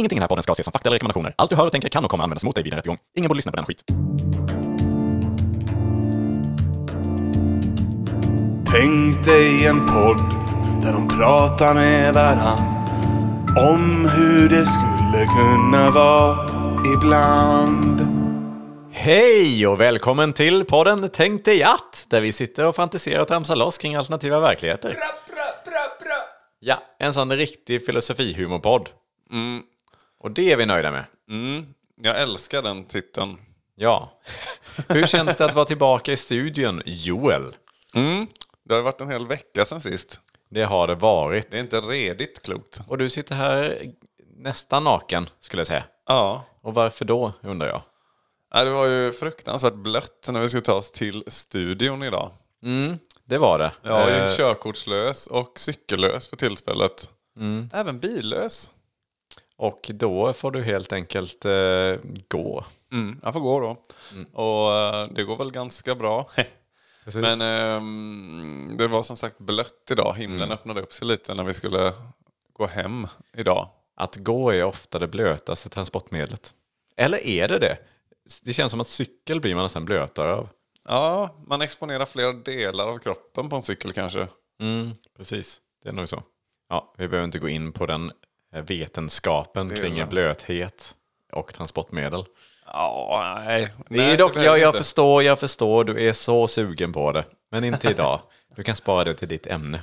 Ingenting i den här podden ska ses som fakta eller rekommendationer. Allt du hör och tänker kan och kommer användas mot dig vid en rättegång. Ingen borde lyssna på den skit. Tänk dig en podd där de pratar med varann om hur det skulle kunna vara ibland. Hej och välkommen till podden Tänk dig att, där vi sitter och fantiserar och tramsar loss kring alternativa verkligheter. Ja, en sån riktig filosofihumorpodd. Och det är vi nöjda med. Mm, jag älskar den titeln. Ja. Hur känns det att vara tillbaka i studion, Joel? Mm, det har varit en hel vecka sedan sist. Det har det varit. Det är inte redigt klokt. Och du sitter här nästan naken, skulle jag säga. Ja, Och varför då, undrar jag? Det var ju fruktansvärt blött när vi skulle ta oss till studion idag. Det var det. Jag är ju Eh, körkortslös och cykellös för tillfället. Även billös. Och då får du helt enkelt eh, gå. Mm, jag får gå då. Och eh, det går väl ganska bra. Precis. Men ehm, det var som sagt blött idag. Himlen öppnade upp sig lite när vi skulle gå hem idag. Att gå är ofta det blötaste transportmedlet. Eller är det det? Det känns som att cykel blir man nästan blötare av. Ja, man exponerar flera delar av kroppen på en cykel kanske. Mm, precis, det är nog så. Ja, vi behöver inte gå in på den eh, vetenskapen är kring blöthet och transportmedel. Ja, nej. Det nej är dock, jag, jag förstår, jag förstår, du är så sugen på det. Men inte idag. Du kan spara det till ditt ämne.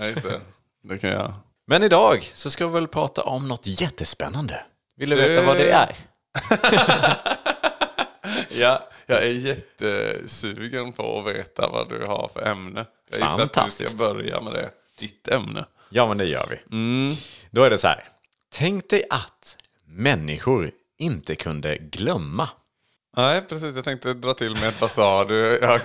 Nej, just det. Det kan jag. Men idag så ska vi väl prata om något jättespännande. Vill du veta vad det är? Ja, jag är jättesugen på att veta vad du har för ämne. Jag gissar att du ska börja med det. Ditt ämne. Ja, men det gör vi. Då är det så här. Tänk dig att människor inte kunde glömma. Nej, precis. Jag tänkte dra till med ett du? Jag.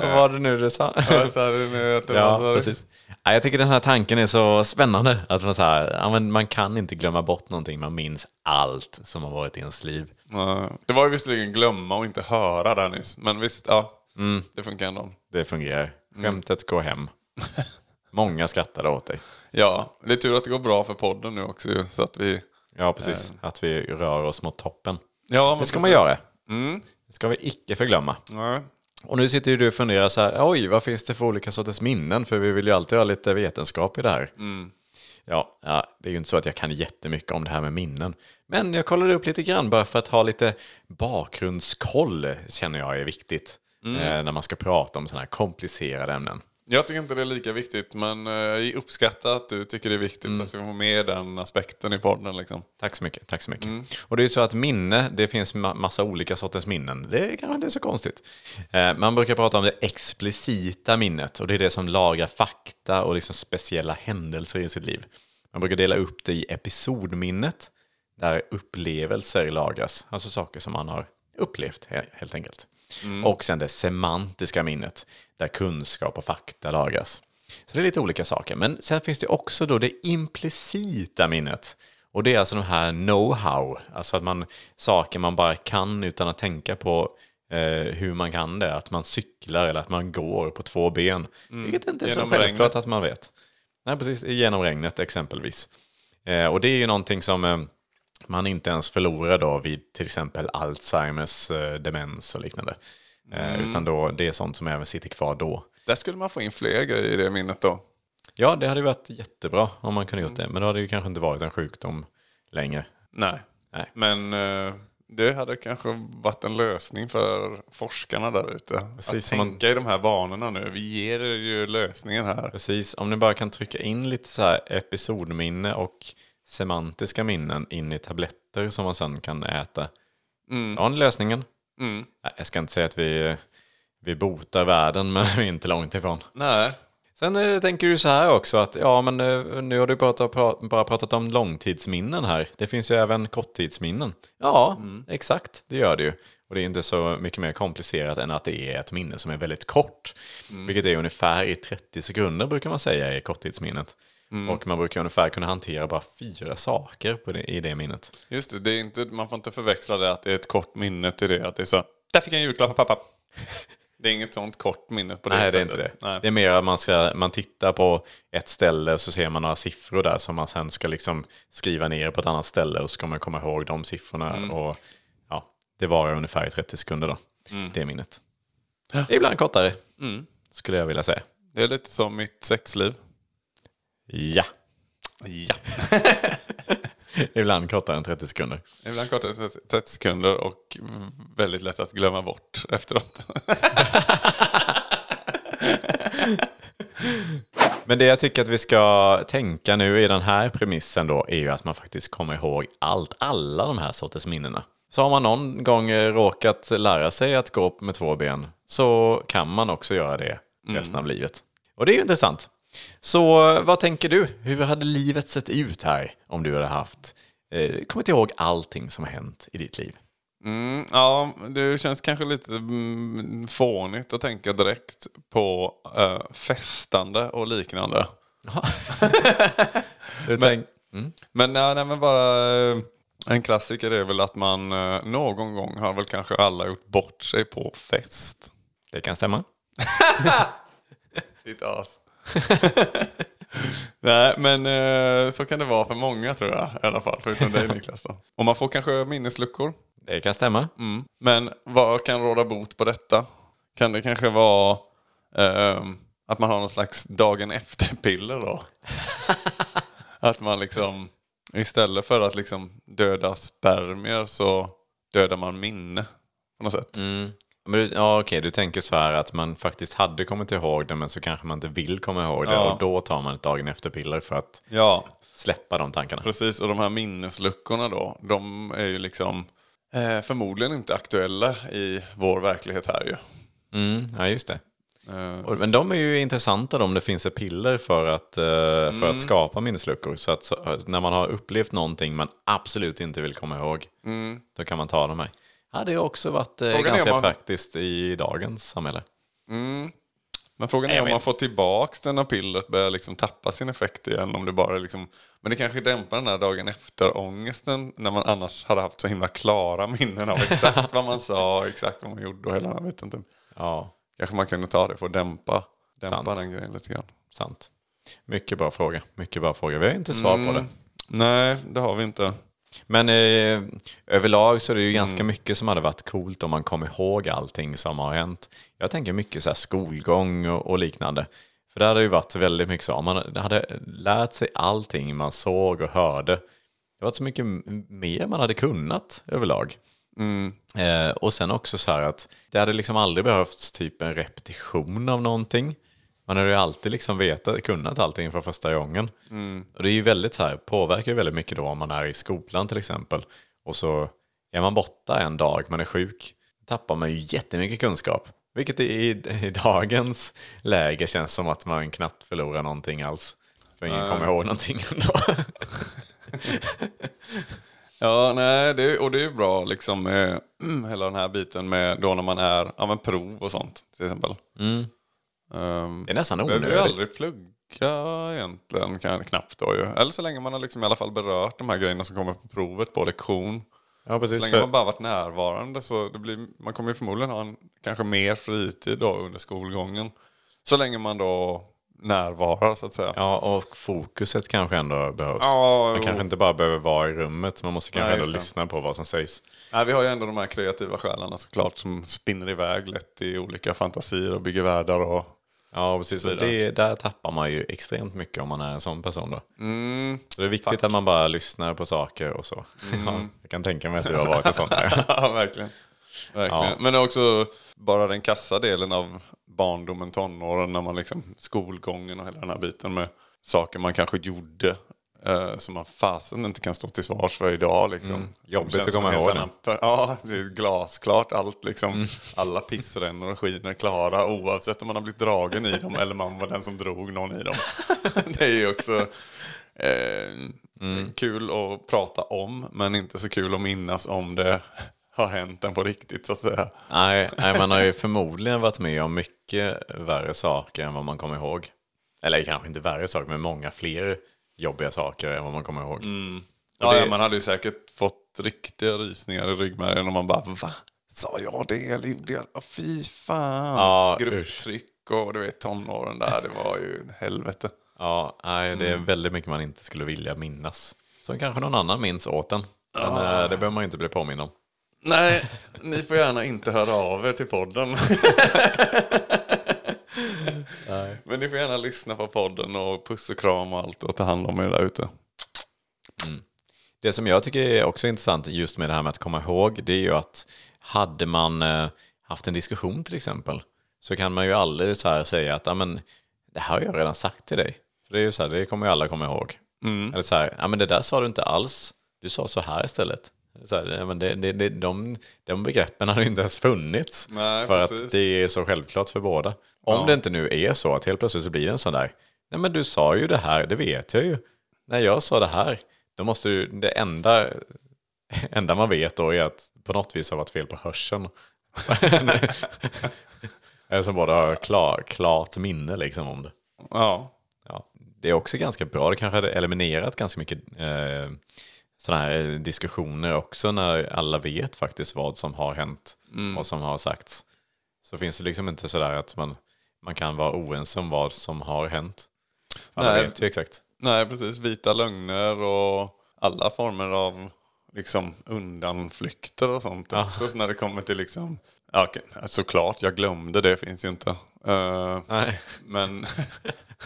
Vad var det nu du sa? Vad sa du nu? Att det var- Ja, precis. Ja, jag tycker den här tanken är så spännande. Att man, så här, ja, man kan inte glömma bort någonting, man minns allt som har varit i ens liv. Det var ju visserligen glömma och inte höra där nyss. Men visst, ja. Det funkar ändå. Det fungerar. Skämtet går hem. Många skrattade åt dig. Ja, det är tur att det går bra för podden nu också så att vi... Ja, precis. Att vi rör oss mot toppen. Ja, Det ska man precis. göra. Det ska vi icke förglömma. Nej. Och nu sitter ju du och funderar så här, oj, vad finns det för olika sorters minnen? För vi vill ju alltid ha lite vetenskap i det här. Ja, ja, det är ju inte så att jag kan jättemycket om det här med minnen. Men jag kollade upp lite grann bara för att ha lite bakgrundskoll, känner jag är viktigt. Eh, när man ska prata om sådana här komplicerade ämnen. Jag tycker inte det är lika viktigt, men eh, jag uppskattar att du tycker det är viktigt så att vi får med den aspekten i podden. Liksom. Tack så mycket. Tack så mycket. Och det är ju så att minne, det finns ma- massa olika sorters minnen. Det kanske inte är så konstigt. Eh, man brukar prata om det explicita minnet och det är det som lagrar fakta och liksom speciella händelser i sitt liv. Man brukar dela upp det i episodminnet, där upplevelser lagras, alltså saker som man har upplevt he- helt enkelt. Och sen det semantiska minnet, där kunskap och fakta lagras. Så det är lite olika saker. Men sen finns det också då det implicita minnet. Och det är alltså de här know-how, alltså att man, saker man bara kan utan att tänka på eh, hur man kan det. Att man cyklar eller att man går på två ben. Vilket inte är så självklart regnet. att man vet. Nej, precis. Genom regnet exempelvis. Eh, och det är ju någonting som eh, man inte ens förlorar då vid till exempel Alzheimers eh, demens och liknande. Eh, Utan då, det är sånt som även sitter kvar då. Där skulle man få in fler grejer i det minnet då. Ja, det hade varit jättebra om man kunde gjort det. Men då hade det kanske inte varit en sjukdom längre. Nej. Nej. Men eh, det hade kanske varit en lösning för forskarna där ute. Precis, att som man- tänka i de här banorna nu. Vi ger er ju lösningen här. Precis, om ni bara kan trycka in lite så här episodminne och semantiska minnen in i tabletter som man sen kan äta. Ja, har ni lösningen. Mm. Jag ska inte säga att vi, vi botar världen, men vi är inte långt ifrån. Nej. Sen eh, tänker du så här också att ja, men eh, nu har du bara, pra- bara pratat om långtidsminnen här. Det finns ju även korttidsminnen. Ja, exakt, det gör det ju. Och det är inte så mycket mer komplicerat än att det är ett minne som är väldigt kort. Vilket är ungefär i 30 sekunder brukar man säga i korttidsminnet. Och man brukar ungefär kunna hantera bara fyra saker på det, i det minnet. Just det, det är inte, man får inte förväxla det att det är ett kort minne till det. Att det är så, där fick jag en julklapp av pappa. Det är inget sånt kort minne på det Nej, det är sättet. inte det. Nej. Det är mer att man, ska, man tittar på ett ställe och så ser man några siffror där som man sen ska liksom skriva ner på ett annat ställe och så ska man komma ihåg de siffrorna. Mm. Och, ja, det varar ungefär i 30 sekunder då, det minnet. Ibland kortare, Mm. skulle jag vilja säga. Det är lite som mitt sexliv. Ja. Ja. Ibland kortare än 30 sekunder. Ibland kortare än 30 sekunder och väldigt lätt att glömma bort efteråt. Men det jag tycker att vi ska tänka nu i den här premissen då är ju att man faktiskt kommer ihåg allt, alla de här sorters minnena. Så har man någon gång råkat lära sig att gå med två ben så kan man också göra det resten av livet. Och det är ju intressant. Så vad tänker du? Hur hade livet sett ut här om du hade haft, eh, kommit ihåg allting som har hänt i ditt liv? Mm, ja, det känns kanske lite mm, fånigt att tänka direkt på eh, festande och liknande. Du tänk, Men, nej, nej, men bara eh, en klassiker är väl att man eh, någon gång har väl kanske alla gjort bort sig på fest. det kan stämma. Ditt as. Nej, men eh, så kan det vara för många tror jag i alla fall. Förutom dig Niklas. Då. Och man får kanske minnesluckor. Det kan stämma. Mm. Men vad kan råda bot på detta? Kan det kanske vara ehm, att man har någon slags dagen efter-piller då? att man liksom istället för att liksom döda spermier så dödar man minne på något sätt. Men ja, okej, du tänker så här att man faktiskt hade kommit ihåg det men så kanske man inte vill komma ihåg det Ja. och då tar man ett dagen efter-piller för att Ja, släppa de tankarna. precis. Och de här minnesluckorna då, de är ju liksom eh, förmodligen inte aktuella i vår verklighet här ju. Mm, ja, just det. Eh, Och, men de är ju intressanta då, om det finns ett piller för att, eh, för Mm. att skapa minnesluckor. Så att så, när man har upplevt någonting man absolut inte vill komma ihåg, då kan man ta de här. Det har också varit eh, Mm. Frågan ganska man- praktiskt i dagens samhälle. Men frågan är om man får tillbaks den när pillret börjar liksom tappa sin effekt igen. Om det bara liksom, men det kanske dämpar den här dagen efter-ångesten när man annars hade haft så himla klara minnen av exakt vad man sa, exakt vad man gjorde och hela jag vet inte. Ja, Kanske man kunde ta det för att dämpa, dämpa Sant. den grejen lite grann. sant. Mycket bra fråga. Mycket bra fråga. Vi har inte svar på det. Nej, det har vi inte. Men eh, överlag så är det ju ganska Mm. mycket som hade varit coolt om man kom ihåg allting som har hänt. Jag tänker mycket så här skolgång och, och liknande. För det hade ju varit väldigt mycket så. Om man hade lärt sig allting man såg och hörde. Det var så mycket mer man hade kunnat överlag. Mm. Eh, och sen också så här att det hade liksom aldrig behövts typ en repetition av någonting. Man hade ju alltid liksom vetat, kunnat allting från första gången. Och det är ju väldigt så här, påverkar ju väldigt mycket då om man är i skolan till exempel. Och så är man borta en dag, man är sjuk, tappar man ju jättemycket kunskap. Vilket i, i dagens läge känns som att man knappt förlorar någonting alls. För ingen kommer ihåg någonting ändå. Ja, nej, det, och det är ju bra liksom med hela den här biten med då när man är, ja men prov och sånt till exempel. Um, Det är nästan behöver ju onödigt. aldrig plugga egentligen, kan, knappt då ju. Eller så länge man har liksom i alla fall berört de här grejerna som kommer på provet på lektion. Ja, Så precis. länge För, man bara varit närvarande så det blir, man kommer ju förmodligen ha en, kanske mer fritid då under skolgången. Så länge man då närvarar så att säga. Ja, och fokuset kanske ändå behövs. Ja, man kanske inte bara behöver vara i rummet, man måste kanske Nej, ändå lyssna på vad som sägs. Nej, vi har ju ändå de här kreativa själarna såklart som spinner iväg lätt i olika fantasier och bygger världar och Ja, precis. Och det, där tappar man ju extremt mycket om man är en sån person. Då. Så det är viktigt att man bara lyssnar på saker och så. Ja, jag kan tänka mig att du har varit en sån där. ja, verkligen. verkligen. Ja. Men också bara den kassa delen av barndomen, tonåren, när man liksom, skolgången och hela den här biten med saker man kanske gjorde eh, som man fasen inte kan stå till svars för idag. Liksom. Som Mm. Jobbigt att komma ihåg annan- Ja, det är glasklart allt liksom. Alla pissrännor och skiner klara oavsett om man har blivit dragen i dem eller man var den som drog någon i dem. det är ju också eh, kul att prata om men inte så kul att minnas om det har hänt en på riktigt så att säga. Nej, nej, man har ju förmodligen varit med om mycket värre saker än vad man kommer ihåg. Eller kanske inte värre saker, men många fler jobbiga saker än vad man kommer ihåg. Ja, det- ja, man hade ju säkert fått riktiga rysningar i ryggmärgen om man bara va? Sa jag det eller gjorde jag Fy fan. Ja, Grupptryck och du vet tonåren där. Det var ju helvete. Ja, nej, det är väldigt mycket man inte skulle vilja minnas. Som kanske någon annan minns åt en. Men eh, det behöver man inte bli påminn om. Nej, ni får gärna inte höra av er till podden. Men ni får gärna lyssna på podden och puss och kram och allt och ta hand om er där ute. Det som jag tycker är också intressant just med det här med att komma ihåg, det är ju att hade man eh, haft en diskussion till exempel, så kan man ju aldrig så säga att "Ja, men, det här har jag redan sagt till dig. För det är ju så här, det kommer ju alla komma ihåg. Eller så här, men det där sa du inte alls, du sa så här istället. Så här, men det, det, det, de, de begreppen hade ju inte ens funnits. Nej, för precis. att det är så självklart för båda. Om det inte nu är så att helt plötsligt så blir det en sån där, nej men du sa ju det här, det vet jag ju. När jag sa det här, då måste du, det enda, enda man vet då är att på något vis har varit fel på hörseln. Eller som båda har klar, klart minne liksom om det. Ja, Ja, det är också ganska bra. Det kanske hade eliminerat ganska mycket eh, sådana här diskussioner också när alla vet faktiskt vad som har hänt och som har sagts. Så finns det liksom inte sådär att man, man kan vara oense om vad som har hänt. Alla Nej. vet ju exakt. nej precis. Vita lögner och alla former av liksom undanflykter och sånt också. Så när det kommer till liksom, ja, okej, såklart, jag glömde det, finns ju inte. Eh, Nej. Men,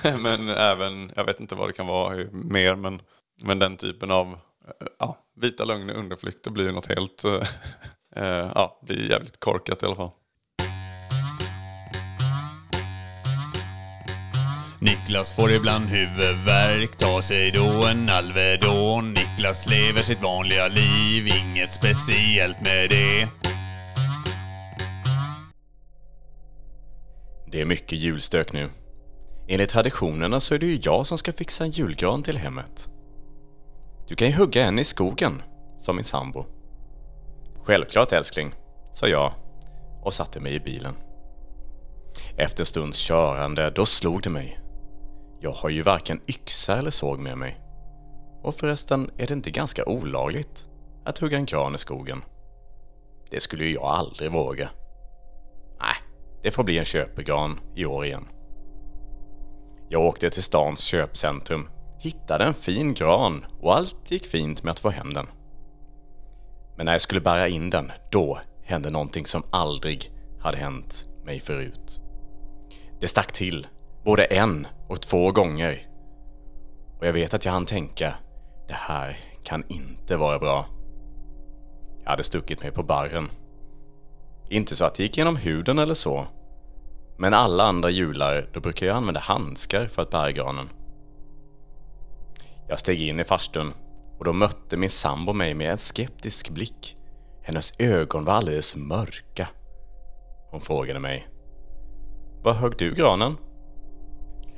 men även, jag vet inte vad det kan vara mer, men, men den typen av eh, ja, vita lögner och undanflykter blir ju något helt, eh, ja, blir jävligt korkat i alla fall. Niklas får ibland huvudvärk, tar sig då en Alvedon. Niklas lever sitt vanliga liv, inget speciellt med det. Det är mycket julstök nu. Enligt traditionerna så är det ju jag som ska fixa en julgran till hemmet. Du kan ju hugga en i skogen, sa min sambo. Självklart älskling, sa jag och satte mig i bilen. Efter en stunds körande, då slog det mig. Jag har ju varken yxa eller såg med mig. Och förresten är det inte ganska olagligt att hugga en kran i skogen. Det skulle ju jag aldrig våga. Nej, det får bli en köpegran i år igen. Jag åkte till stans köpcentrum, hittade en fin gran och allt gick fint med att få hem den. Men när jag skulle bära in den, då hände någonting som aldrig hade hänt mig förut. Det stack till, både en och två gånger. Och jag vet att jag hann tänka, det här kan inte vara bra. Jag hade stuckit mig på barren. Inte så att det gick genom huden eller så. Men alla andra jular, då brukar jag använda handskar för att bära granen. Jag steg in i farstun och då mötte min sambo mig med en skeptisk blick. Hennes ögon var alldeles mörka. Hon frågade mig. Var högg du granen?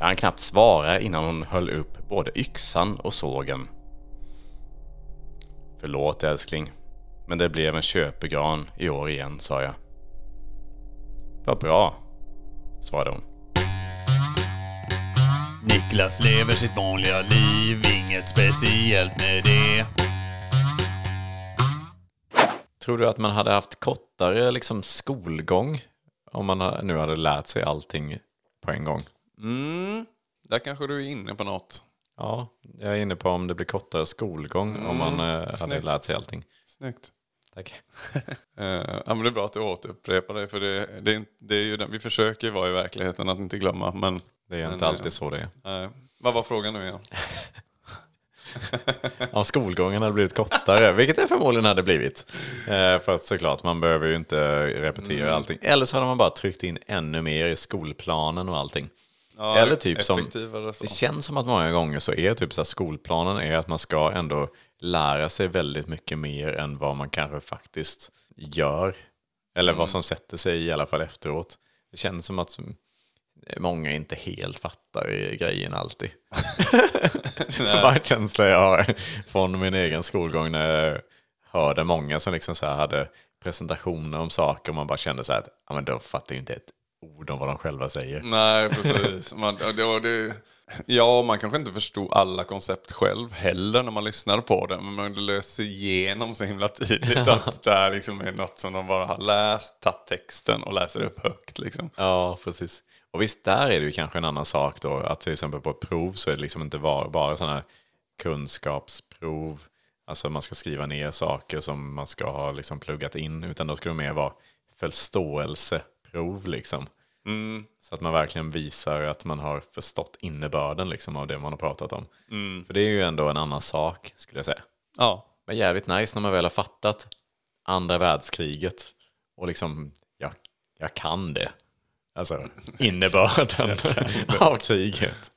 Jag hann knappt svara innan hon höll upp både yxan och sågen. Förlåt älskling, men det blev en köpegran i år igen, sa jag. Vad bra, svarade hon. Niklas lever sitt vanliga liv, inget speciellt med det. Tror du att man hade haft kortare liksom, skolgång om man nu hade lärt sig allting på en gång? Mm, där kanske du är inne på något. Ja, jag är inne på om det blir kortare skolgång om man eh, hade lärt sig allting. Snyggt. Tack. Eh, ja, men det är bra att du återupprepar det, för det, det, det är ju den, vi försöker vara i verkligheten att inte glömma. Men, Det är men, inte alltid så det är. eh, vad var frågan nu igen? Om skolgången hade blivit kortare, vilket det förmodligen hade blivit. Eh, för att såklart, man behöver ju inte repetera Mm. allting. Eller så hade man bara tryckt in ännu mer i skolplanen och allting. Ja, Eller typ som, det känns som att många gånger så är typ så här, skolplanen är att man ska ändå lära sig väldigt mycket mer än vad man kanske faktiskt gör. Eller Mm. vad som sätter sig i alla fall efteråt. Det känns som att många inte helt fattar grejen alltid. Bara en känsla jag har från min egen skolgång när jag hörde många som liksom så här hade presentationer om saker och man bara kände så här att ja, men de fattar ju inte ett ord om vad de själva säger. Nej, precis. Man, det, och det, Ja, man kanske inte förstod alla koncept själv heller när man lyssnade på det. Men man löser igenom så himla tydligt att det här liksom är något som de bara har läst, tagit texten och läser upp högt. Liksom. Ja, precis. Och visst, där är det ju kanske en annan sak då. Att till exempel på ett prov så är det liksom inte bara, bara sådana här kunskapsprov. Alltså man ska skriva ner saker som man ska ha liksom pluggat in. Utan då ska det mer vara förståelseprov liksom. Så att man verkligen visar att man har förstått innebörden liksom, av det man har pratat om. För det är ju ändå en annan sak skulle jag säga. Ja, Men jävligt nice när man väl har fattat andra världskriget och liksom, jag, jag kan det. Alltså innebörden av kriget.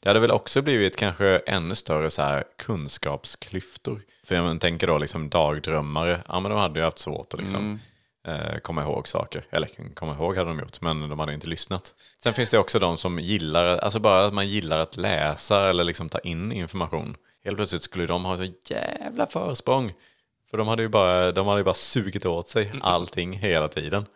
Det hade väl också blivit kanske ännu större så här kunskapsklyftor. För jag tänker då liksom dagdrömmare, ja men de hade ju haft svårt att liksom eh, komma ihåg saker. Eller komma ihåg hade de gjort, men de hade inte lyssnat. Sen finns det också de som gillar, alltså bara att man gillar att läsa eller liksom ta in information. Helt plötsligt skulle de ha så jävla försprång. För de hade ju bara, de hade ju bara sugit åt sig allting hela tiden.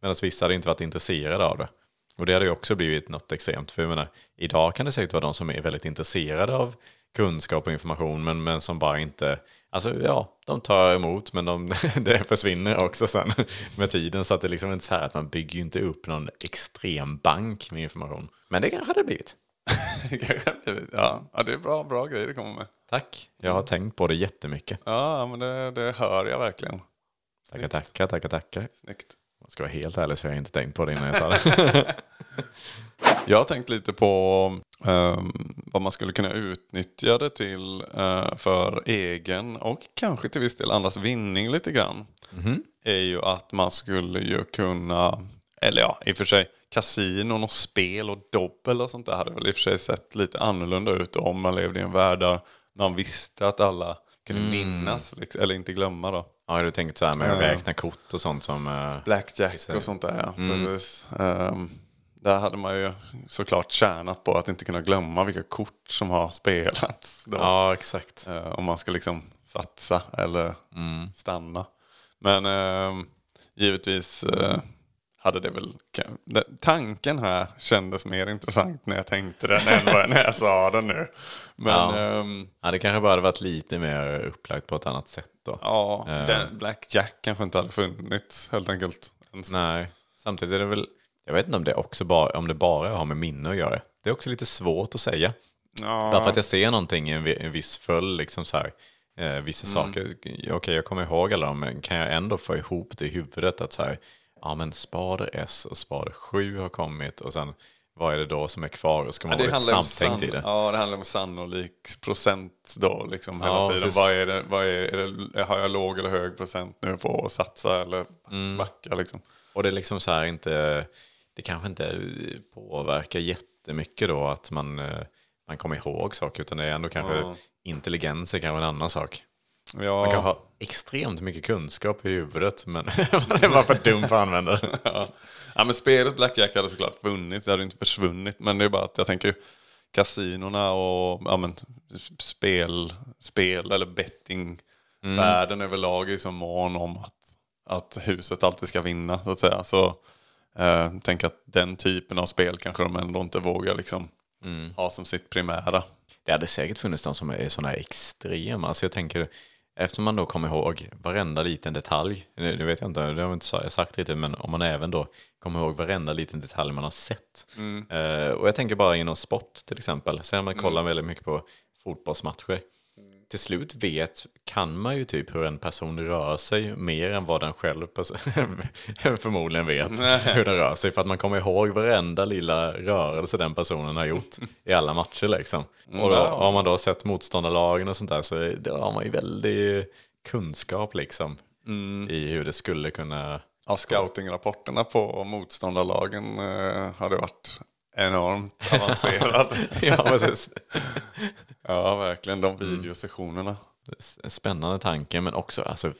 Medan vissa hade inte varit intresserade av det. Och det hade ju också blivit något extremt. För jag menar, idag kan det säkert vara de som är väldigt intresserade av kunskap och information men, men som bara inte... Alltså ja, de tar emot men de, det försvinner också sen med tiden. Så att det är liksom inte så här att man bygger ju inte upp någon extrem bank med information. Men det kanske det blivit. det kanske har blivit. Ja, ja det är bra, bra grejer det kommer med. Tack. Jag har tänkt på det jättemycket. Ja, men det, det hör jag verkligen. Tackar, tackar, tackar, tackar. Snyggt. Jag ska vara helt ärlig så har jag inte tänkt på det innan jag sa det. Jag har tänkt lite på ehm, vad man skulle kunna utnyttja det till eh, för egen och kanske till viss del andras vinning lite grann. Är ju att man skulle ju kunna, eller ja, i och för sig kasinon och spel och dobbel och sånt där hade väl i och för sig sett lite annorlunda ut om man levde i en värld där man visste att alla kunde minnas, liksom, eller inte glömma då. Ja, du tänkt så här med att räkna kort och sånt som... eh, Blackjack och sånt där ja. Precis. Ehm, där hade man ju såklart tjänat på att inte kunna glömma vilka kort som har spelats. Då. Ja, exakt. Eh, om man ska liksom satsa eller stanna. Men ehm, givetvis eh, hade det väl... Tanken här kändes mer intressant när jag tänkte den än vad- när jag sa den nu. Men Ja. ehm, Ja, det kanske bara hade varit lite mer upplagt på ett annat sätt då. ja, Eh. den Blackjack kanske inte hade funnits helt enkelt. Ens. Nej, samtidigt är det väl... Jag vet inte om det också bara, om det bara har med minne att göra. Det är också lite svårt att säga. Ja. Bara för att jag ser någonting i en, en viss följd, liksom så här, eh, vissa Mm. saker. Okej, jag kommer ihåg alla dem, men kan jag ändå få ihop det i huvudet att så här, ja men spader S och spader 7 har kommit och sen vad är det då som är kvar och ska man Ja, det handlar snabbtänkt sann, i det. Ja, det handlar om sannolik procent då liksom hela Ja, tiden. Vad är det, vad är, är det, har jag låg eller hög procent nu på att satsa eller Mm. backa liksom? Och det är liksom så här inte, det kanske inte påverkar jättemycket då att man, eh, man kommer ihåg saker utan det är ändå kanske intelligens är kanske en annan sak. Ja, Man kan ha extremt mycket kunskap i huvudet men man är bara för dum för att använda det. ja. ja, men spelet Blackjack hade såklart vunnit, det hade inte försvunnit. Men det är bara att jag tänker kasinorna och ja, men, spel, spel eller bettingvärlden överlag är så mån om att, att huset alltid ska vinna så att säga. Så eh, tänk att den typen av spel kanske de ändå inte vågar liksom ha som sitt primära. Det hade säkert funnits de som är sådana här extrema. Så jag tänker, eftersom man då kommer ihåg varenda liten detalj, nu nu vet jag inte, det har jag inte sa- sagt riktigt, men om man även då kommer ihåg varenda liten detalj man har sett. Eh, och jag tänker bara inom sport till exempel, sen man kollar väldigt mycket på fotbollsmatcher. Till slut vet, kan man ju typ hur en person rör sig mer än vad den själv förmodligen vet hur den rör sig. För att man kommer ihåg varenda lilla rörelse den personen har gjort i alla matcher liksom. Och då, har man då sett motståndarlagen och sånt där så då har man ju väldigt kunskap liksom i hur det skulle kunna... Ja, scoutingrapporterna på motståndarlagen eh, hade varit enormt avancerad. ja, precis. ja, verkligen. De videosessionerna. S- Spännande tanke, men också alltså,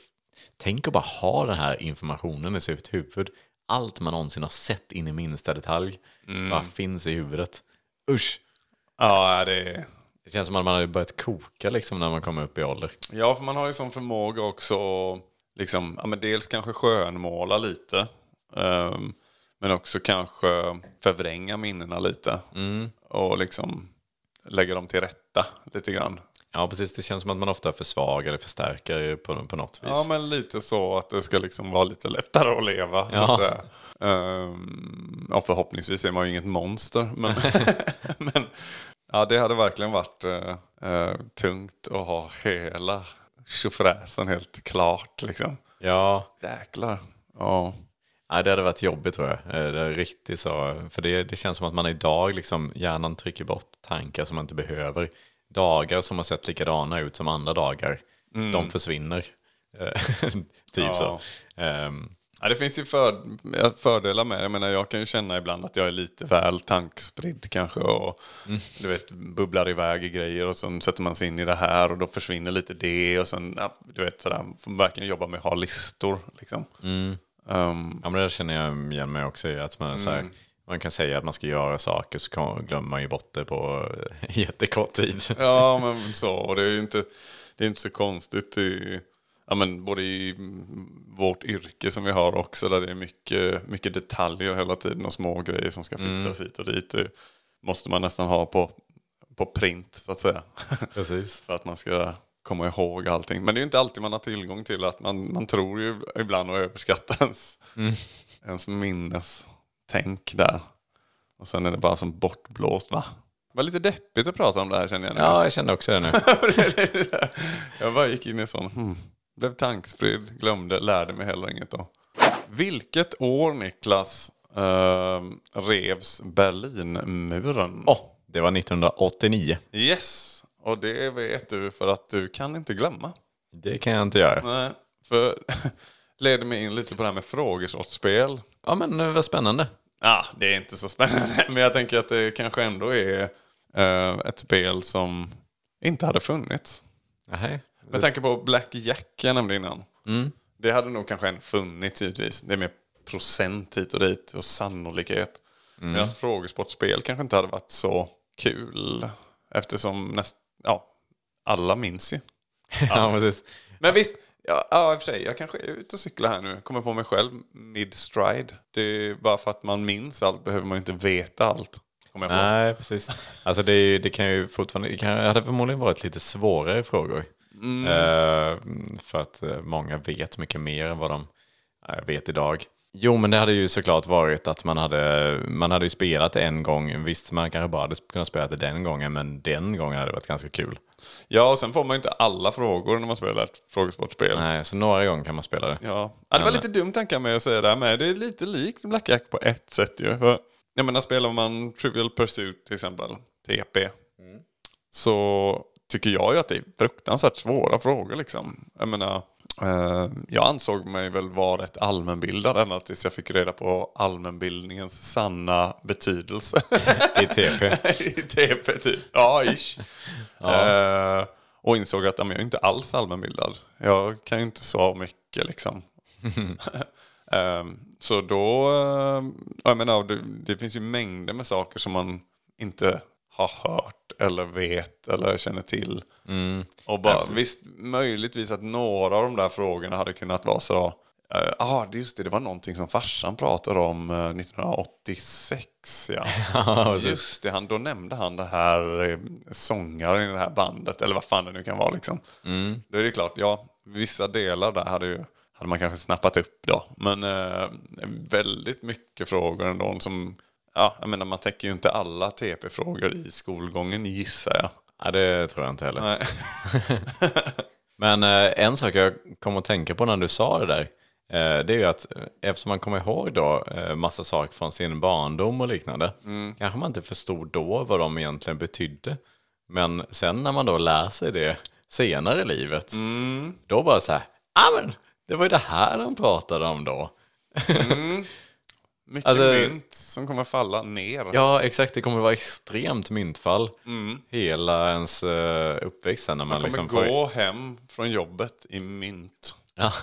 tänk att bara ha den här informationen i sitt huvud. Allt man någonsin har sett in i minsta detalj bara finns i huvudet. Usch! Ja, det. Det känns som att man har börjat koka liksom när man kommer upp i ålder. Ja, för man har ju som förmåga också att liksom, ja, men dels kanske skönmåla lite. ehm, men också kanske förvränga minnena lite. och liksom lägga dem till rätta lite grann. Ja, precis. Det känns som att man ofta försvagar eller förstärker på, på något vis. Ja, men lite så att det ska liksom vara lite lättare att leva. Ja. säga. Ehm, ja, förhoppningsvis är man ju inget monster. Men, men ja, det hade verkligen varit eh, tungt att ha hela tjofräsen helt klart. Liksom. Ja, Jäklar. Ja. Nej, det hade varit jobbigt tror jag. Eh, Det är riktigt så. För det, det känns som att man idag, liksom, hjärnan trycker bort tankar som man inte behöver. Dagar som har sett likadana ut som andra dagar, de försvinner. Eh, typ Ja. så. Ehm, Ja, det finns ju för, fördelar med det. Jag menar, jag kan ju känna ibland att jag är lite väl tankspridd kanske. Och du vet, bubblar iväg i grejer och sen sätter man sig in i det här och då försvinner lite det. Och sen, ja, du vet, sådär, får verkligen jobba med att ha listor. Liksom. Ehm, ja, men det känner jag igen mig också i. Att man, så här, man kan säga att man ska göra saker så kan- glömmer man ju bort det på jättekort tid. Ja, men så. Och det är ju inte, det är inte så konstigt. I, ja, men både i vårt yrke som vi har också, där det är mycket, mycket detaljer hela tiden och små grejer som ska fixas hit och dit. Det måste man nästan ha på, på print, så att säga. Precis. För att man ska komma ihåg allting. Men det är ju inte alltid man har tillgång till att man, man tror ju ibland att överskatta ens, ens minnestänk där. Och sen är det bara som bortblåst va? Det var lite deppigt att prata om det här känner jag nu. Ja, jag kände också det nu. jag bara gick in i sån, hmm, blev tankspridd, glömde, lärde mig heller inget då. Vilket år Niklas eh, revs Berlinmuren? Åh, det var 1989. Yes, och det vet du för att du kan inte glömma. Det kan jag inte göra. Nej, för leder mig in lite på det här med frågesortspel. Ja, men eh, vad spännande. Ja, det är inte så spännande. Men jag tänker att det kanske ändå är eh, ett spel som inte hade funnits. Nej. Med tanke på Black Jack jag nämnde innan. Mm. Det hade nog kanske ändå funnits givetvis. Det är mer procent hit och dit och sannolikhet. Mm. Medan frågesportspel kanske inte hade varit så kul. Eftersom näst, ja, alla minns ju. Ja, precis. Men visst, ja, ja i och för sig, jag kanske är ute och cyklar här nu. Kommer på mig själv mid-stride. Det är bara för att man minns allt behöver man ju inte veta allt. Nej, precis. Alltså det, är det kan ju fortfarande, det kan, hade förmodligen varit lite svårare frågor. Eh, för att eh, många vet mycket mer än vad de eh, vet idag. Jo, men det hade ju såklart varit att man hade, man hade ju spelat en gång. Visst, man kanske bara hade kunnat spela det den gången, men den gången hade det varit ganska kul. Ja, och sen får man ju inte alla frågor när man spelar ett frågesportspel. Nej, så några gånger kan man spela det. Ja. ja, det var lite dumt jag med att säga det här med. Det är lite likt Blackjack på ett sätt ju. För, jag menar, spelar man Trivial Pursuit till exempel, TP, så tycker jag ju att det är fruktansvärt svåra frågor liksom. Jag menar, jag ansåg mig väl vara rätt allmänbildad ända tills jag fick reda på allmänbildningens sanna betydelse. I TP. I TP typ. Ja, ish. Eh, och insåg att ja, jag är inte alls allmänbildad. Jag kan ju inte så mycket liksom. Eh, så då, eh, jag menar, det, det finns ju mängder med saker som man inte har hört eller vet eller känner till. Och bara, visst, möjligtvis att några av de där frågorna hade kunnat vara så Ja, ah, just det. Det var någonting som farsan pratade om eh, 1986. Ja. just det, han, då nämnde han det här eh, sångaren i det här bandet. Eller vad fan det nu kan vara. Liksom. Då är det klart, ja, vissa delar där hade, ju, hade man kanske snappat upp då. Men eh, väldigt mycket frågor ändå som... Ja, jag menar, man täcker ju inte alla TP-frågor i skolgången gissar jag. Ja, det tror jag inte heller. Men eh, en sak jag kom att tänka på när du sa det där. Eh, det är ju att eh, eftersom man kommer ihåg då massa saker från sin barndom och liknande. Kanske man inte förstod då vad de egentligen betydde. Men sen när man då lär sig det senare i livet. Då bara så här, ah, men det var ju det här de pratade om då. Mycket Alltså- mynt som kommer falla ner. Ja, exakt. Det kommer att vara extremt myntfall hela ens eh, uppväxt när man, Man kommer liksom gå får... hem från jobbet i mynt. Ja.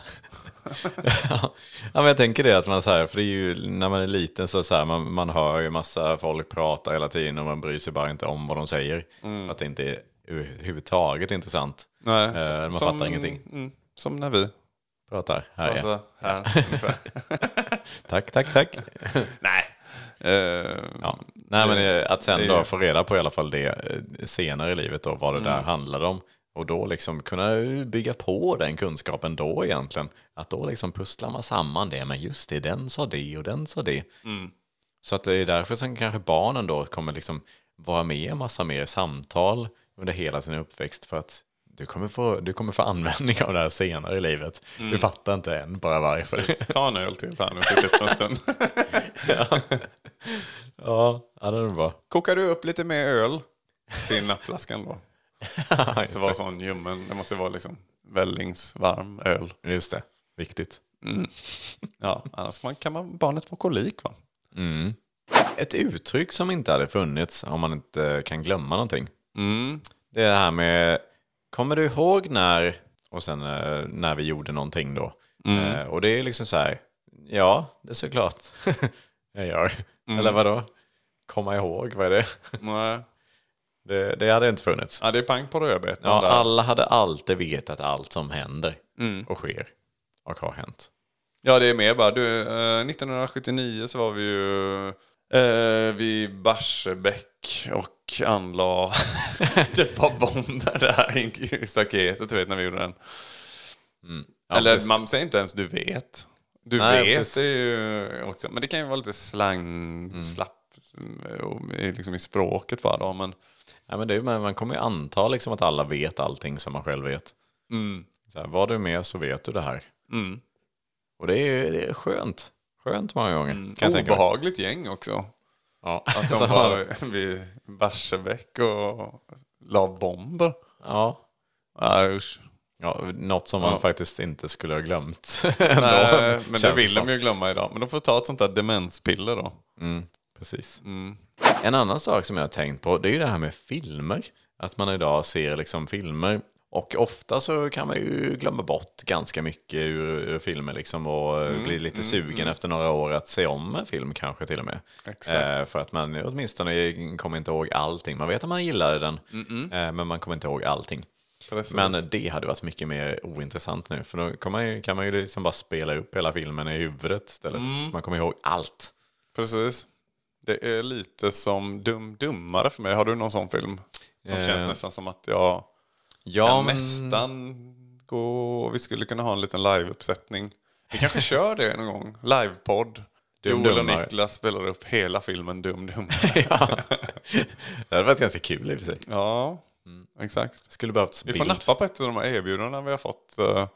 ja, men jag tänker det att man så här, för ju när man är liten så, så här, man, man hör ju massa folk prata hela tiden och man bryr sig bara inte om vad de säger. För att det inte är överhuvudtaget intressant. Nej, Eh, man fattar ingenting. Mm, som när vi Pratar. Här, ja. pratar här. ungefär. Tack, tack, tack. Nej, Eh, Ja. Nej, men att sen det- då få reda på i alla fall det eh, senare i livet då, vad det där handlade om. Och då liksom kunna bygga på den kunskapen då egentligen. Att då liksom pusslar man samman det, men just det, den sa det och den sa det. Så att det är därför som kanske barnen då kommer liksom vara med i en massa mer samtal under hela sin uppväxt. För att du kommer få, du kommer få användning av det här senare i livet. Du fattar inte än bara varför. ta en öl till här nu, sitt upp en stund. ja, ja, det är bra. Kokar du upp lite mer öl till nappflaskan då? Det var sån ljummen, det måste vara liksom vällingsvarm öl. Just det, viktigt. Ja, annars man, kan man, barnet få kolik va? Ett uttryck som inte hade funnits om man inte kan glömma någonting. Mm. Det är det här med, kommer du ihåg när, och sen eh, när vi gjorde någonting då. Eh, och det är liksom så här, ja, det är såklart jag gör. Eller vadå? Komma ihåg, vad är det? Nej. Det, det hade inte funnits. Ja, det är pang på rödbetan Ja, där. alla hade alltid vetat allt som händer och sker och har hänt. Ja, det är mer bara. Du, eh, 1979 så var vi ju eh, vid Barsebäck och anlade ett par bomber där i staketet, du vet när vi gjorde den. Ja, Eller precis. man säger inte ens du vet. Du Nej, vet precis. är ju också. Men det kan ju vara lite slang, slapp och i- liksom i språket bara då. Men Ja, men det är, man kommer ju anta liksom att alla vet allting som man själv vet. Så här, var du med så vet du det här. Mm. Och det är, det är skönt. Skönt många gånger. Kan jag tänka mig. obehagligt gäng också. Ja. Att de har- var vid Barsebäck och la bomber. ja. Ja, usch. ja, något som man Ja. faktiskt inte skulle ha glömt. Nej, men det vill som. de ju glömma idag. Men de får ta ett sånt där demenspiller då. Precis. Mm. En annan sak som jag har tänkt på, det är ju det här med filmer. Att man idag ser liksom filmer. Och ofta så kan man ju glömma bort ganska mycket ur, ur filmer liksom och Mm, bli lite sugen efter några år att se om en film kanske till och med. Eh, för att man åtminstone kommer inte ihåg allting. Man vet att man gillade den, eh, men man kommer inte ihåg allting. Precis. Men det hade varit mycket mer ointressant nu. För då kan man ju, kan man ju liksom bara spela upp hela filmen i huvudet istället. Mm. Man kommer ihåg allt. Precis. Det är lite som Dum Dummare för mig. Har du någon sån film? Som Eh. känns nästan som att jag Ja, men- nästan gå... Vi skulle kunna ha en liten liveuppsättning. Vi kanske kör det någon gång. Livepodd. Dum Joel och Dummare. Niklas spelar upp hela filmen Dum Dummare. ja. Det hade varit ganska kul i och för sig. ja, exakt. Skulle behövts Vi bild. får nappa på ett av de här erbjudandena vi har fått eh,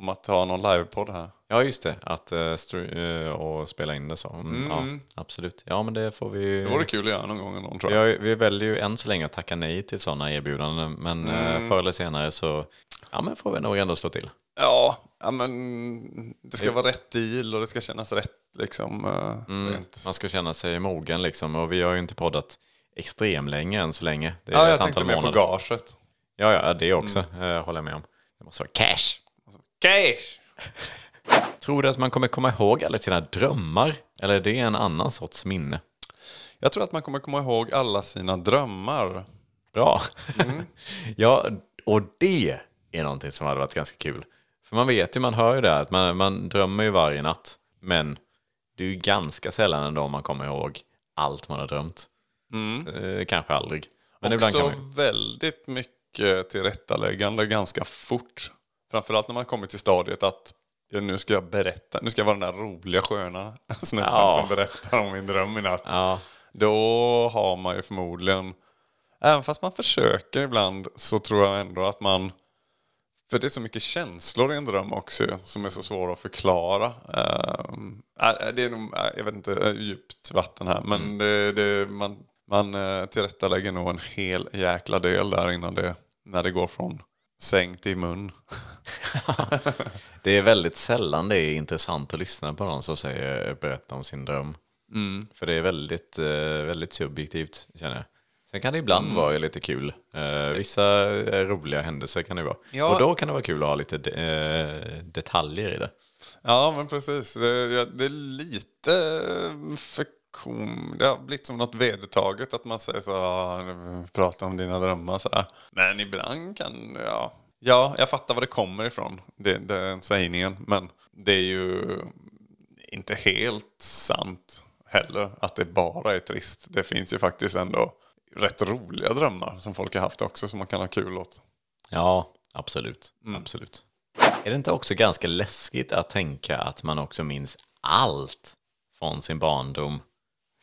om att ha någon livepodd här. Ja, just det. Att uh, eh, och spela in det så. Mm, Ja, absolut. Ja, men det får vi... Det vore kul att göra någon gång någon tror jag. har, vi väljer ju än så länge att tacka nej till sådana erbjudanden. Men mm. förr eller senare så ja, men får vi nog ändå slå till. Ja, ja, men det ska vara rätt deal och det ska kännas rätt liksom. eh, rent. Man ska känna sig mogen liksom. Och vi har ju inte poddat extrem länge än så länge. Det är Ja, ett jag tänkte antal mer på gaget. Ja, ja, det också. eh, håller jag med om. Det måste vara cash. Cash! Tror du att man kommer komma ihåg alla sina drömmar? Eller är det en annan sorts minne? Jag tror att man kommer komma ihåg alla sina drömmar. Bra. ja, och det är någonting som hade varit ganska kul. För man vet ju, man hör ju det, här, att man, man drömmer ju varje natt. Men det är ju ganska sällan ändå man kommer ihåg allt man har drömt. Eh, kanske aldrig. Men ibland Också kan man väldigt mycket tillrättaläggande ganska fort. Framförallt när man kommer till stadiet att ja, nu ska jag berätta, nu ska jag vara den där roliga sköna snubben Ja. som berättar om min dröm i natt. Ja, Då har man ju förmodligen, även fast man försöker ibland, så tror jag ändå att man för det är så mycket känslor i en dröm också som är så svåra att förklara. Äh, det är nog, äh, jag vet inte, äh, djupt vatten här. Men det, det, man, man uh, tillrättalägger nog en hel jäkla del där innan det, när det går från säng till mun. det är väldigt sällan det är intressant att lyssna på någon som säger berätta om sin dröm. För det är väldigt, eh, väldigt subjektivt känner jag. Sen kan det ibland vara lite kul. Eh, vissa roliga händelser kan det vara. Ja. Och då kan det vara kul att ha lite de, eh, detaljer i det. Ja, men precis. Det, är lite för kom. Det har blivit som något vedertaget att man säger så ah, prata om dina drömmar så här. Men ibland kan, ja. Ja, jag fattar var det kommer ifrån, det, den sägningen. Men det är ju inte helt sant heller att det bara är trist. Det finns ju faktiskt ändå rätt roliga drömmar som folk har haft också som man kan ha kul åt. Ja, absolut. absolut. Är det inte också ganska läskigt att tänka att man också minns allt från sin barndom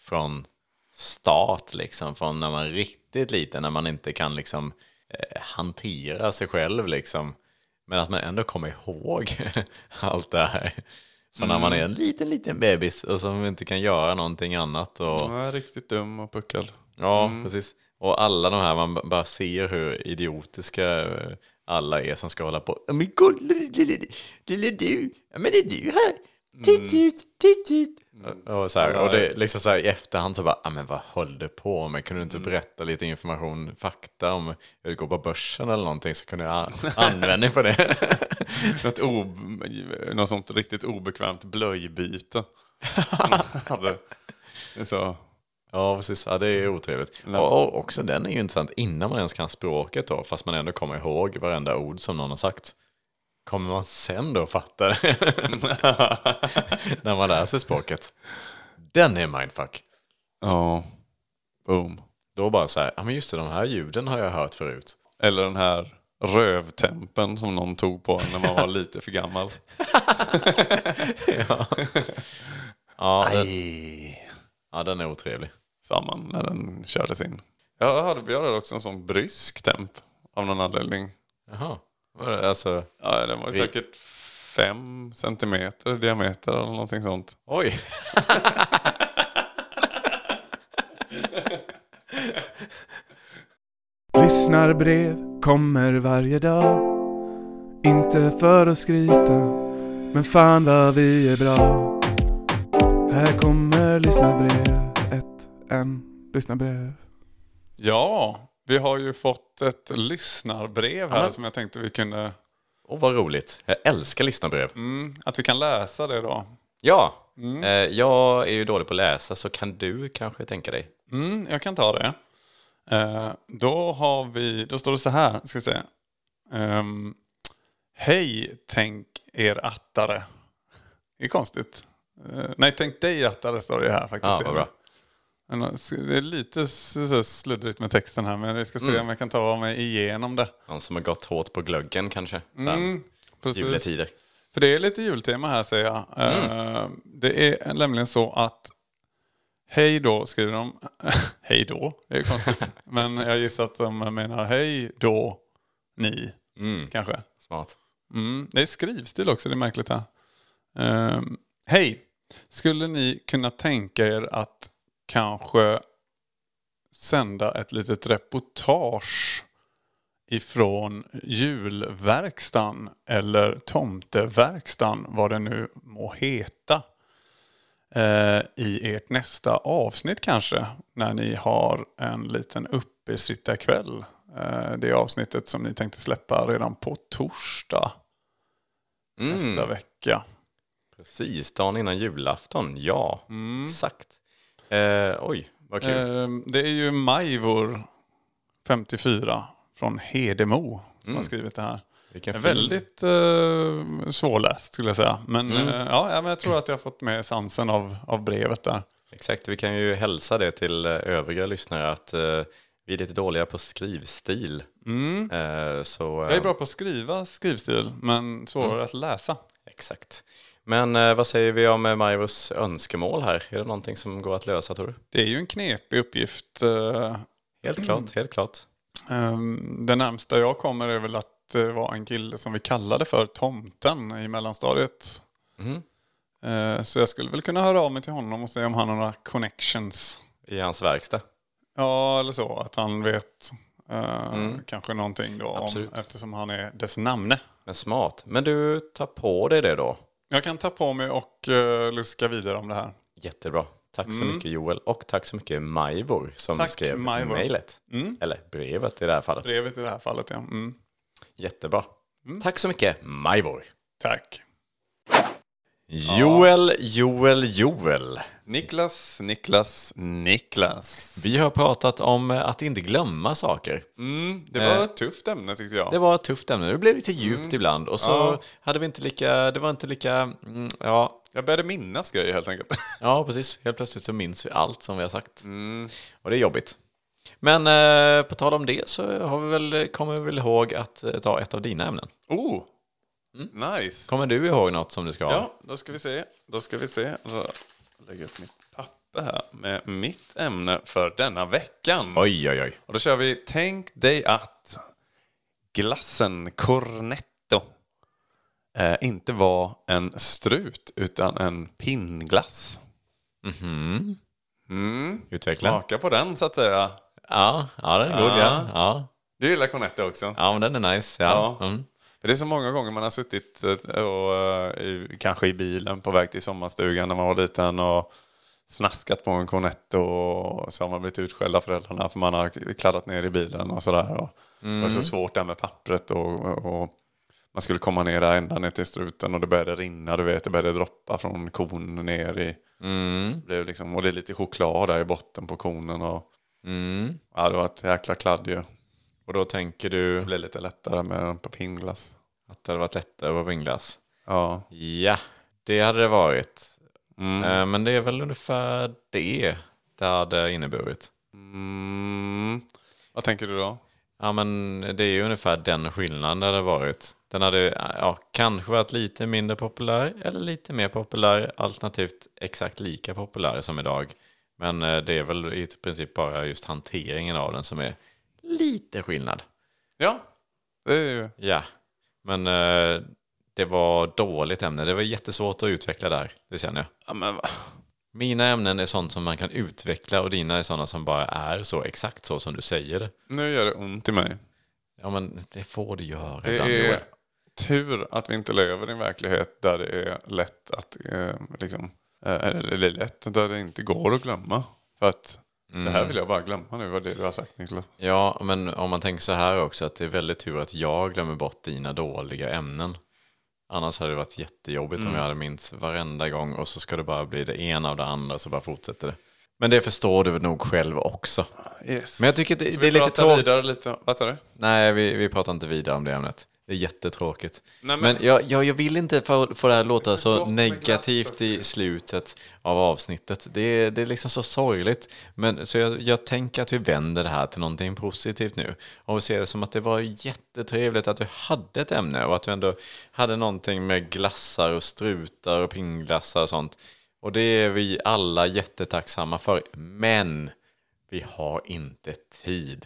från start, liksom, från när man är riktigt liten, när man inte kan liksom eh, hantera sig själv, liksom. Men att man ändå kommer ihåg allt det här. Så när man är en liten, liten bebis och som inte kan göra någonting annat. Och, Ja, riktigt dum och puckad. Ja, precis. Och alla de här, man bara ser hur idiotiska eh, alla är som ska hålla på. Ja, Men kolla, lille, du, men det är du här. Titt ut, titt ut. Och, så här, och det liksom så här, i efterhand så bara, ja men vad höll du på med? Kunde du inte berätta lite information, fakta om hur det går på börsen eller någonting så kunde jag a- använda på det. Något, något sånt riktigt obekvämt blöjbyte. Så, Ja, precis. Ja, det är otrevligt. Och, och också den är ju intressant innan man ens kan språket då, fast man ändå kommer ihåg varenda ord som någon har sagt. Kommer man sen då fatta det? När man lär sig språket. Den är mindfuck. ja, boom. Då bara så här, ja men just det, de här ljuden har jag hört förut. Eller den här rövtempen som någon tog på när man var lite för gammal. Ja, den, ja, den är otrevlig. Samman när den kördes in. Jag hade, vi hade också en sån brysk temp av någon anledning. Jaha. Alltså, Ja, den var säkert fem centimeter i diameter eller någonting sånt. oj. Lyssnarbrev kommer varje dag. Inte för att skryta Men fan vad vi är bra. Här kommer lyssnarbrev Ett, en, lyssnarbrev. Ja, vi har ju fått ett lyssnarbrev här men- som jag tänkte vi kunde... Och vad roligt. Jag älskar lyssnarbrev. Mm, att vi kan läsa det då. Ja, eh, jag är ju dålig på att läsa så kan du kanske tänka dig. Mm, jag kan ta det. Eh, då har vi, då står det så här, ska vi se. Ehm, Hej, tänk er attare. Det är konstigt. Eh, nej, tänk dig attare står det här faktiskt. Ja, vad bra. Eh, Det är lite sluddrigt med texten här, men jag ska se om jag kan ta mig igenom det. Någon som har gått hårt på glöggen kanske. Mm, precis. Juletider. För det är lite jultema här säger jag. Mm. Eh, Det är nämligen så att Hej då skriver de. hej då, det är konstigt. Men jag gissar att de menar hej då ni. Mm, Kanske. smart. Mm. Det är skrivstil också, det är märkligt här. Ehm, hej, skulle ni kunna tänka er att kanske sända ett litet reportage ifrån julverkstan eller tomteverkstan, vad det nu må heta, eh, i ert nästa avsnitt kanske, när ni har en liten uppesittarkväll. Eh, det avsnittet som ni tänkte släppa redan på torsdag nästa vecka. Precis, dagen innan julafton. Ja, exakt. Eh, oj, vad kul. Eh, det är ju Majvor, 54, från Hedemo som har skrivit det här. Väldigt eh, svårläst skulle jag säga. Men, eh, ja, men jag tror att jag har fått med sansen av, av brevet där. Exakt, vi kan ju hälsa det till eh, övriga lyssnare att eh, vi är lite dåliga på skrivstil. Eh, så, eh, Jag är bra på att skriva skrivstil, men svårare att läsa. Exakt. Men eh, vad säger vi om eh, Majvors önskemål här? Är det någonting som går att lösa tror du? Det är ju en knepig uppgift. eh, Helt klart, helt klart. Um, det närmsta jag kommer är väl att det var en kille som vi kallade för Tomten i mellanstadiet. Eh, så jag skulle väl kunna höra av mig till honom och se om han har några connections. I hans verkstad. Ja, eller så. Att han vet eh, kanske någonting då om, Absolut. eftersom han är dess namne. Men smart. Men du tar på dig det då. Jag kan ta på mig och uh, luska vidare om det här. Jättebra. Tack så mycket Joel. Och tack så mycket Majvor som Tack, skrev Majvor. mejlet. Eller brevet i det här fallet. Brevet i det här fallet, ja. Mm. Jättebra. Tack så mycket Majvor. Tack. Joel, Joel, Joel. Niklas, Niklas, Niklas. Vi har pratat om eh, att inte glömma saker. Mm, det var ett tufft ämne tyckte jag. Det var ett tufft ämne. Det blev lite djupt ibland. Och så hade vi inte lika, det var inte lika, mm, ja, Jag började minnas grejer helt enkelt. Ja, precis. Helt plötsligt så minns vi allt som vi har sagt. Och det är jobbigt. Men eh, på tal om det så har vi väl, kommer vi väl ihåg att eh, ta ett av dina ämnen. Oh! Nice! Kommer du ihåg något som du ska ha? Ja, då ska vi se. Då ska vi se. Jag upp mitt papper här med mitt ämne för denna veckan. Oj, oj, oj. Och då kör vi Tänk dig att glassen Cornetto eh, inte var en strut utan en pinnglass. Mm. Utveckla. Smaka på den så att säga. Ja, ja, den är god. Ja. Ja. Du gillar Cornetto också? ja, men den är nice. Ja. Ja. Mm. För det är så många gånger man har suttit eh, och, eh, i, kanske i bilen på väg till sommarstugan när man var liten och snaskat på en cornetto och så har man blivit utskälld av föräldrarna för man har kladdat ner i bilen och sådär. Och Det var så svårt där med pappret och, och man skulle komma ner där ända ner till struten och det började rinna, du vet, det började droppa från kon ner i... Det blev liksom, och det är lite choklad där i botten på konen och Mm. ja, det var ett jäkla kladd ju. Och då tänker du Det blev lite lättare med på pinnglass. att det hade varit lättare på vinglass? Ja. Ja, det hade det varit. Mm. Eh, Men det är väl ungefär det det hade inneburit. Mm. Vad tänker du då? Ja, men det är ju ungefär den skillnaden det hade varit. Den hade ja, kanske varit lite mindre populär eller lite mer populär, alternativt exakt lika populär som idag. Men eh, det är väl i princip bara just hanteringen av den som är lite skillnad. Ja, det är ju... Ja, men eh, det var dåligt ämne. Det var jättesvårt att utveckla där, det känner jag. Ja, men, va? Mina ämnen är sånt som man kan utveckla och dina är sådana som bara är så exakt så som du säger det. nu gör det ont i mig. Ja, men det får du göra Det ibland. är Joel. tur att vi inte lever i en verklighet där det är lätt att, eh, liksom, eh, eller lätt, där det inte går att glömma. För att det här vill jag bara glömma nu, vad det du har sagt Niklas. Ja, men om man tänker så här också att det är väldigt tur att jag glömmer bort dina dåliga ämnen. Annars hade det varit jättejobbigt Mm. om jag hade minst varenda gång och så ska det bara bli det ena av det andra så bara fortsätter det. Men det förstår du nog själv också. Yes. Men jag tycker det, Så det vi är lite pratar tråkigt. vidare lite. Vad sa du? Nej, vi, vi pratar inte vidare om det ämnet. Det är jättetråkigt. Nej, men men- jag, jag, jag vill inte få, få det här att låta så så, negativt i slutet av avsnittet. Det, är- det är liksom så sorgligt. Men, så jag, jag tänker att vi vänder det här till någonting positivt nu. Och vi ser det som att det var jättetrevligt att du hade ett ämne och att du ändå hade någonting med glassar och strutar och pingglassar och sånt. Och det är vi alla jättetacksamma för. Men vi har inte tid.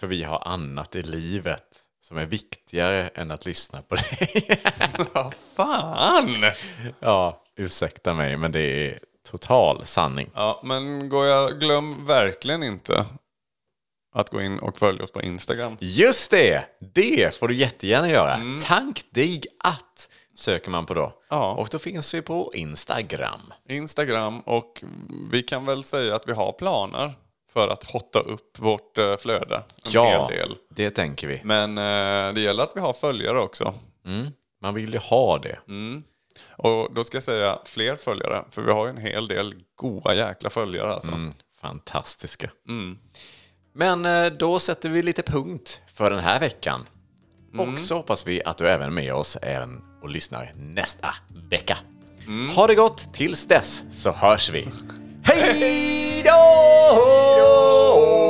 För vi har annat i livet som är viktigare än att lyssna på dig. Vad fan! ja, ursäkta mig, men det är total sanning. Ja, men går jag, glöm verkligen inte att gå in och följa oss på Instagram. Just det! Det får du jättegärna göra. Tank dig att söker man på då. Ja. Och då finns vi på Instagram. Instagram och vi kan väl säga att vi har planer för att hotta upp vårt eh, flöde en Ja, hel del. det tänker vi. Men eh, det gäller att vi har följare också. Mm. Man vill ju ha det. Och då ska jag säga fler följare, för vi har ju en hel del goa jäkla följare alltså. Mm, fantastiska. Men eh, då sätter vi lite punkt för den här veckan. Och så hoppas vi att du även är med oss även och lyssnar nästa vecka. Ha det gott tills dess så hörs vi. Hej då! oh.